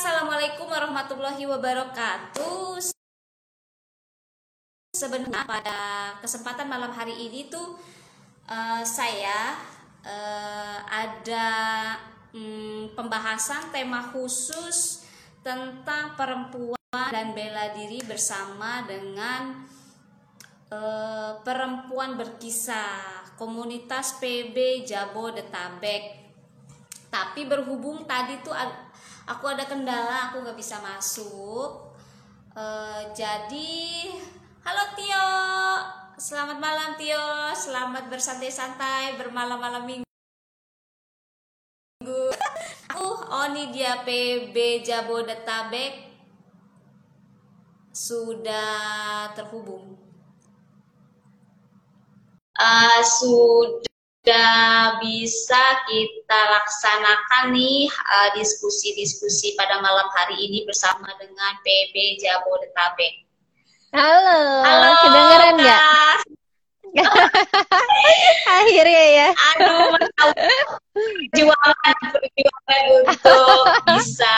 Assalamualaikum warahmatullahi wabarakatuh. Sebenarnya pada kesempatan malam hari ini tuh uh, saya uh, ada um, pembahasan tema khusus tentang perempuan dan bela diri bersama dengan uh, perempuan berkisah komunitas PB Jabodetabek. Tapi berhubung tadi tuh aku ada kendala, aku nggak bisa masuk. Uh, jadi, halo Tio, selamat malam Tio, selamat bersantai-santai bermalam-malam minggu. Aku Oni dia PB Jabodetabek sudah terhubung. Uh, sudah sudah bisa kita laksanakan nih uh, diskusi-diskusi pada malam hari ini bersama dengan PB Jabodetabek. Halo, Halo kedengeran nggak? Akhirnya ya. Aduh, perjuangan perjuangan untuk bisa.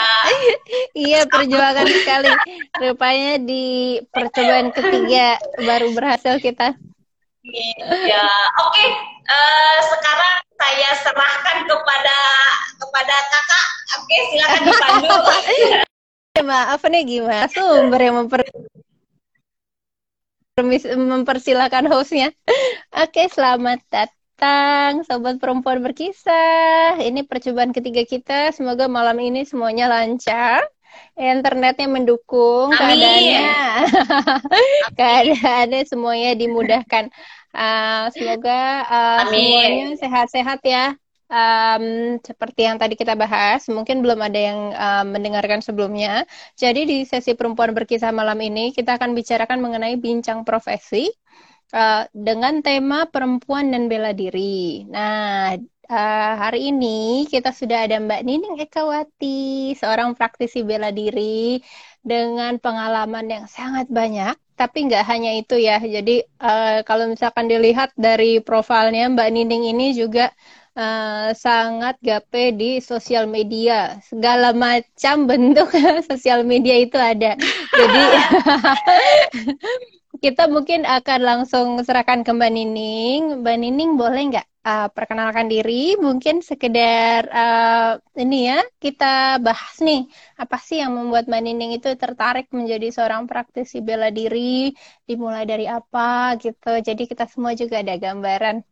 iya perjuangan sekali. Rupanya di percobaan ketiga baru berhasil kita. Iya, oke. Okay. Uh, eh, sekarang saya serahkan kepada kepada kakak. Oke, okay, silakan dipandu. Maaf nih gimana sumber yang memper mempersilahkan hostnya. Oke, selamat datang sobat perempuan berkisah. Ini percobaan ketiga kita. Semoga malam ini semuanya lancar internetnya mendukung Amin. keadaannya keadaannya semuanya dimudahkan uh, semoga uh, semuanya sehat-sehat ya um, seperti yang tadi kita bahas, mungkin belum ada yang uh, mendengarkan sebelumnya. Jadi di sesi perempuan berkisah malam ini kita akan bicarakan mengenai bincang profesi uh, dengan tema perempuan dan bela diri. Nah, Uh, hari ini kita sudah ada Mbak Nining Ekawati, seorang praktisi bela diri dengan pengalaman yang sangat banyak. Tapi nggak hanya itu ya. Jadi uh, kalau misalkan dilihat dari profilnya Mbak Nining ini juga uh, sangat gape di sosial media. Segala macam bentuk sosial media itu ada. Jadi kita mungkin akan langsung serahkan ke Mbak Nining. Mbak Nining boleh nggak uh, perkenalkan diri? Mungkin sekedar uh, ini ya kita bahas nih apa sih yang membuat Mbak Nining itu tertarik menjadi seorang praktisi bela diri? Dimulai dari apa gitu? Jadi kita semua juga ada gambaran.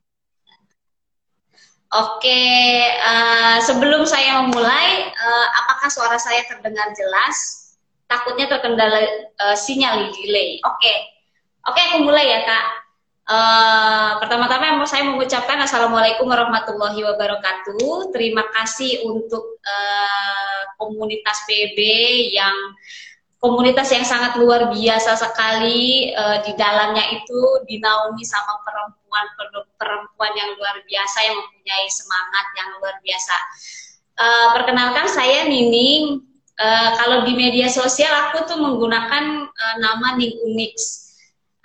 Oke, uh, sebelum saya memulai, uh, apakah suara saya terdengar jelas? Takutnya terkendala uh, sinyal delay. Oke. Oke, aku mulai ya kak. Uh, pertama-tama saya mengucapkan assalamualaikum warahmatullahi wabarakatuh. Terima kasih untuk uh, komunitas PB yang komunitas yang sangat luar biasa sekali uh, di dalamnya itu dinaungi sama perempuan perempuan yang luar biasa yang mempunyai semangat yang luar biasa. Uh, perkenalkan saya Nining. Uh, kalau di media sosial aku tuh menggunakan uh, nama Ning Unix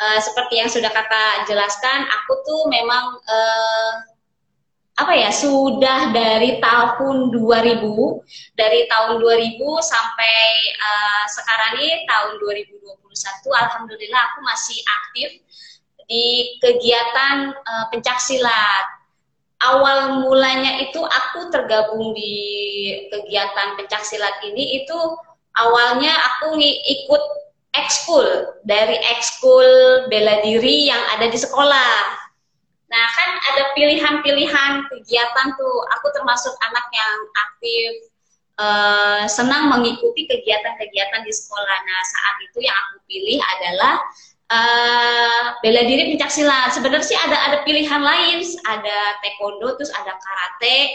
uh, seperti yang sudah kata jelaskan, aku tuh memang uh, apa ya sudah dari tahun 2000 dari tahun 2000 sampai uh, sekarang ini tahun 2021 alhamdulillah aku masih aktif di kegiatan uh, pencak silat. Awal mulanya itu aku tergabung di kegiatan pencak silat ini itu awalnya aku ikut ekskul dari ekskul bela diri yang ada di sekolah. Nah kan ada pilihan-pilihan kegiatan tuh. Aku termasuk anak yang aktif, uh, senang mengikuti kegiatan-kegiatan di sekolah. Nah saat itu yang aku pilih adalah uh, bela diri pencaksilat. Sebenarnya sih ada ada pilihan lain, ada taekwondo, terus ada karate.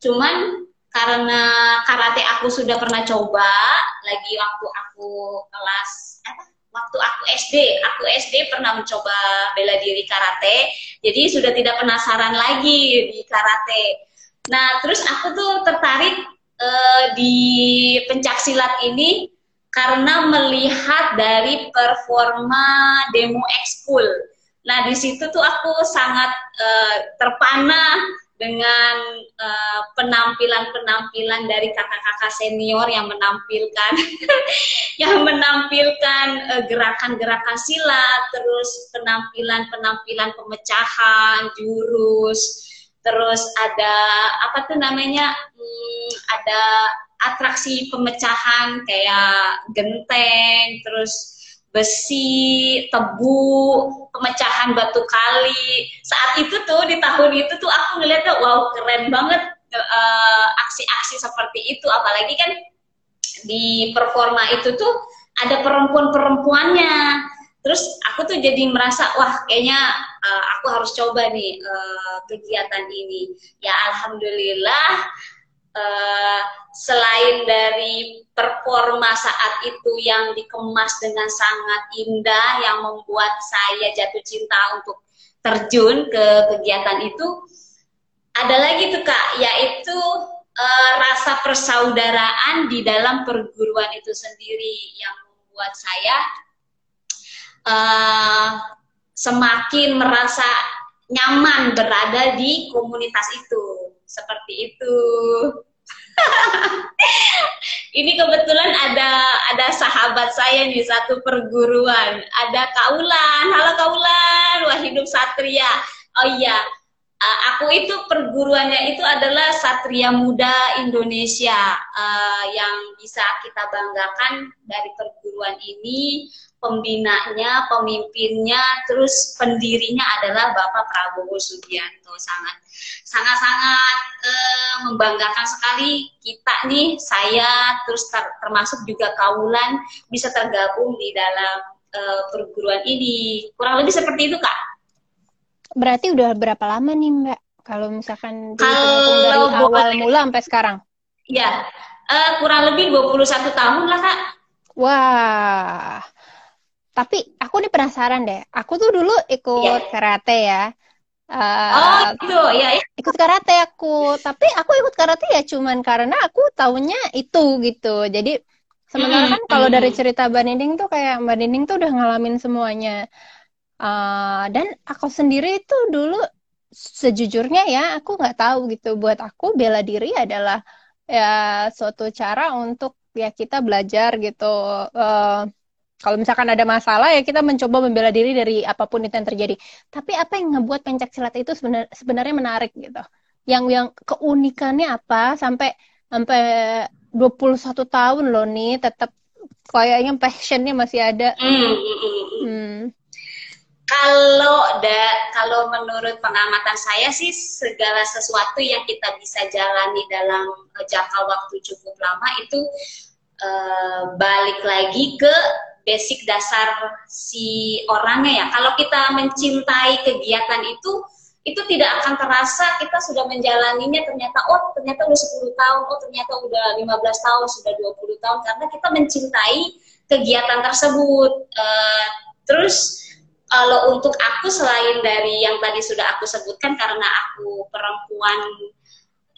Cuman karena karate aku sudah pernah coba lagi waktu aku kelas waktu aku SD, aku SD pernah mencoba bela diri karate, jadi sudah tidak penasaran lagi di karate. Nah, terus aku tuh tertarik uh, di pencak silat ini karena melihat dari performa demo ekskul. Nah, di situ tuh aku sangat uh, terpana dengan uh, penampilan-penampilan dari kakak-kakak senior yang menampilkan yang menampilkan uh, gerakan-gerakan silat, terus penampilan-penampilan pemecahan jurus, terus ada apa tuh namanya? Hmm, ada atraksi pemecahan kayak genteng, terus besi, tebu, pemecahan batu kali. Saat itu tuh di tahun itu tuh aku ngeliatnya wow keren banget eh, aksi-aksi uh, seperti itu. Apalagi kan di performa itu tuh ada perempuan-perempuannya. Terus aku tuh jadi merasa wah kayaknya uh, aku harus coba nih uh, kegiatan ini. Ya alhamdulillah uh, selain dari performa saat itu yang dikemas dengan sangat indah yang membuat saya jatuh cinta untuk terjun ke kegiatan itu ada lagi tuh kak yaitu uh, rasa persaudaraan di dalam perguruan itu sendiri yang membuat saya uh, semakin merasa nyaman berada di komunitas itu seperti itu ini kebetulan ada ada sahabat saya nih satu perguruan. Ada Kaulan. Halo Kaulan, wah hidup Satria. Oh iya, uh, aku itu perguruannya itu adalah Satria Muda Indonesia uh, yang bisa kita banggakan dari perguruan ini pembinanya, pemimpinnya, terus pendirinya adalah Bapak Prabowo Subianto. Sangat sangat-sangat eh, membanggakan sekali kita nih, saya terus ter termasuk juga Kaulan bisa tergabung di dalam eh, perguruan ini. Kurang lebih seperti itu, Kak. Berarti udah berapa lama nih, Mbak? Kalau misalkan kalau dari awal mula sampai sekarang? Ya, uh, kurang lebih 21 tahun lah, Kak. Wah, tapi aku nih penasaran deh. Aku tuh dulu ikut yeah. karate ya. Uh, oh gitu ya, ya. Ikut karate aku, tapi aku ikut karate ya cuman karena aku taunya itu gitu. Jadi sementara kan kalau dari cerita Mbak Nining tuh kayak Mbak Nining tuh udah ngalamin semuanya. Uh, dan aku sendiri itu dulu sejujurnya ya aku nggak tahu gitu. Buat aku bela diri adalah ya suatu cara untuk ya kita belajar gitu. Uh, kalau misalkan ada masalah ya kita mencoba membela diri dari apa pun itu yang terjadi. Tapi apa yang ngebuat pencak silat itu sebenar, sebenarnya menarik gitu. Yang yang keunikannya apa sampai sampai 21 tahun loh nih tetap kayaknya passionnya masih ada. Hmm. Kalau da, kalau menurut pengamatan saya sih segala sesuatu yang kita bisa jalani dalam eh, jangka waktu cukup lama itu uh, balik lagi ke basic dasar si orangnya ya. Kalau kita mencintai kegiatan itu, itu tidak akan terasa kita sudah menjalaninya ternyata oh ternyata udah 10 tahun, oh ternyata udah 15 tahun, sudah 20 tahun karena kita mencintai kegiatan tersebut. Uh, terus kalau untuk aku selain dari yang tadi sudah aku sebutkan karena aku perempuan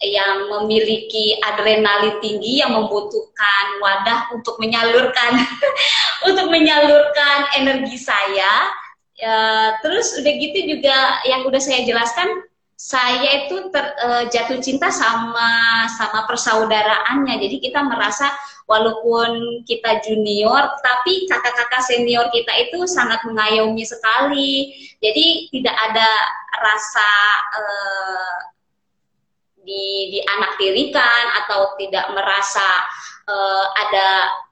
yang memiliki adrenalin tinggi yang membutuhkan wadah untuk menyalurkan untuk menyalurkan energi saya ya, terus udah gitu juga yang udah saya jelaskan saya itu ter, uh, jatuh cinta sama sama persaudaraannya. Jadi kita merasa walaupun kita junior tapi kakak-kakak senior kita itu sangat mengayomi sekali. Jadi tidak ada rasa uh, di tirikan atau tidak merasa uh, ada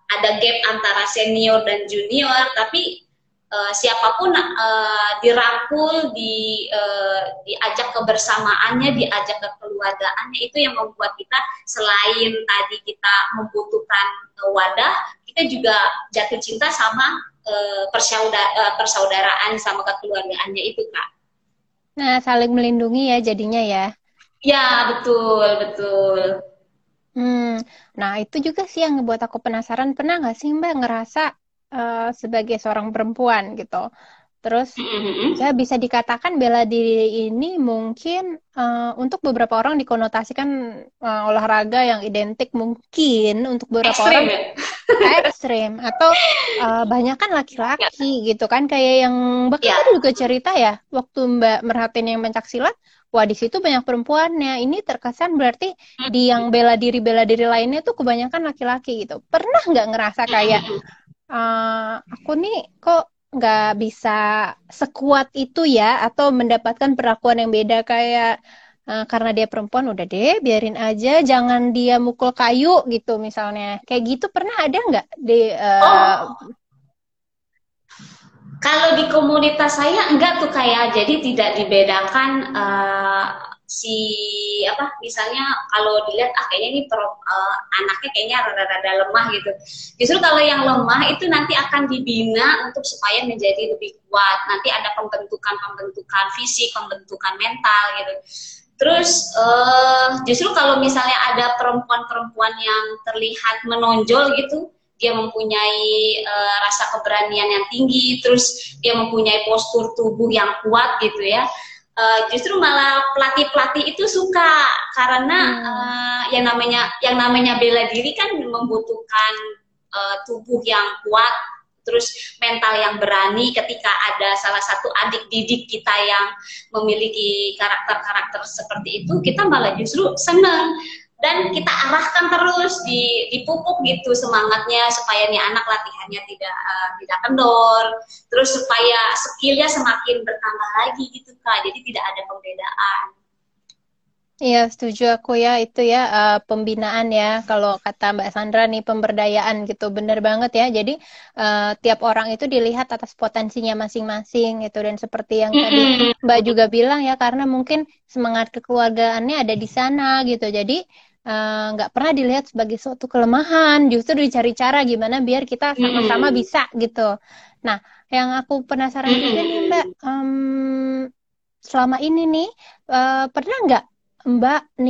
ada gap antara senior dan junior. Tapi uh, siapa pun uh, dirangkul di uh, diajak kebersamaannya diajak kekeluargaannya itu yang membuat kita selain tadi kita membutuhkan uh, wadah kita juga jatuh cinta sama uh, persaudara, uh, persaudaraan sama kekeluargaannya itu kak nah saling melindungi ya jadinya ya Ya, betul, betul. Hmm, nah itu juga sih yang ngebuat aku penasaran. Pernah nggak sih Mbak ngerasa uh, sebagai seorang perempuan gitu, Terus mm-hmm. ya bisa dikatakan bela diri ini mungkin uh, untuk beberapa orang dikonotasikan uh, olahraga yang identik mungkin untuk beberapa ekstrim, orang ya? ekstrim atau uh, banyak kan laki-laki ya. gitu kan kayak yang Mbak ya. juga cerita ya waktu Mbak merhatiin yang pencak silat wah di situ banyak perempuannya. Ini terkesan berarti di yang bela diri bela diri lainnya tuh kebanyakan laki-laki gitu. Pernah nggak ngerasa kayak uh, aku nih kok nggak bisa sekuat itu ya atau mendapatkan perlakuan yang beda. Kayak uh, karena dia perempuan udah deh biarin aja jangan dia mukul kayu gitu misalnya. Kayak gitu pernah ada nggak di uh, oh. kalau di komunitas saya enggak tuh kayak jadi tidak dibedakan uh, si apa misalnya kalau dilihat ah kayaknya ini pro, uh, anaknya kayaknya rada-rada lemah gitu. Justru kalau yang lemah itu nanti akan dibina untuk supaya menjadi lebih kuat. Nanti ada pembentukan-pembentukan fisik, pembentukan mental gitu. Terus uh, justru kalau misalnya ada perempuan-perempuan yang terlihat menonjol gitu, dia mempunyai uh, rasa keberanian yang tinggi, terus dia mempunyai postur tubuh yang kuat gitu ya uh, justru malah pelatih-pelatih itu suka karena hmm. uh, yang namanya yang namanya bela diri kan membutuhkan uh, tubuh yang kuat terus mental yang berani ketika ada salah satu adik didik kita yang memiliki karakter-karakter seperti itu kita malah justru senang dan kita arahkan terus di dipupuk gitu semangatnya supaya nih anak latihannya tidak uh, tidak kendor. Terus supaya skillnya semakin bertambah lagi gitu kak. Jadi tidak ada pembedaan. Iya, setuju aku ya. Itu ya uh, pembinaan ya. Kalau kata Mbak Sandra nih pemberdayaan gitu. Bener banget ya. Jadi uh, tiap orang itu dilihat atas potensinya masing-masing gitu. Dan seperti yang tadi Mbak juga bilang ya karena mungkin semangat kekeluargaannya ada di sana gitu. Jadi nggak uh, pernah dilihat sebagai suatu kelemahan, justru dicari cara gimana biar kita sama-sama bisa gitu. Nah, yang aku penasaran juga nih Mbak, um, selama ini nih uh, pernah nggak Mbak nih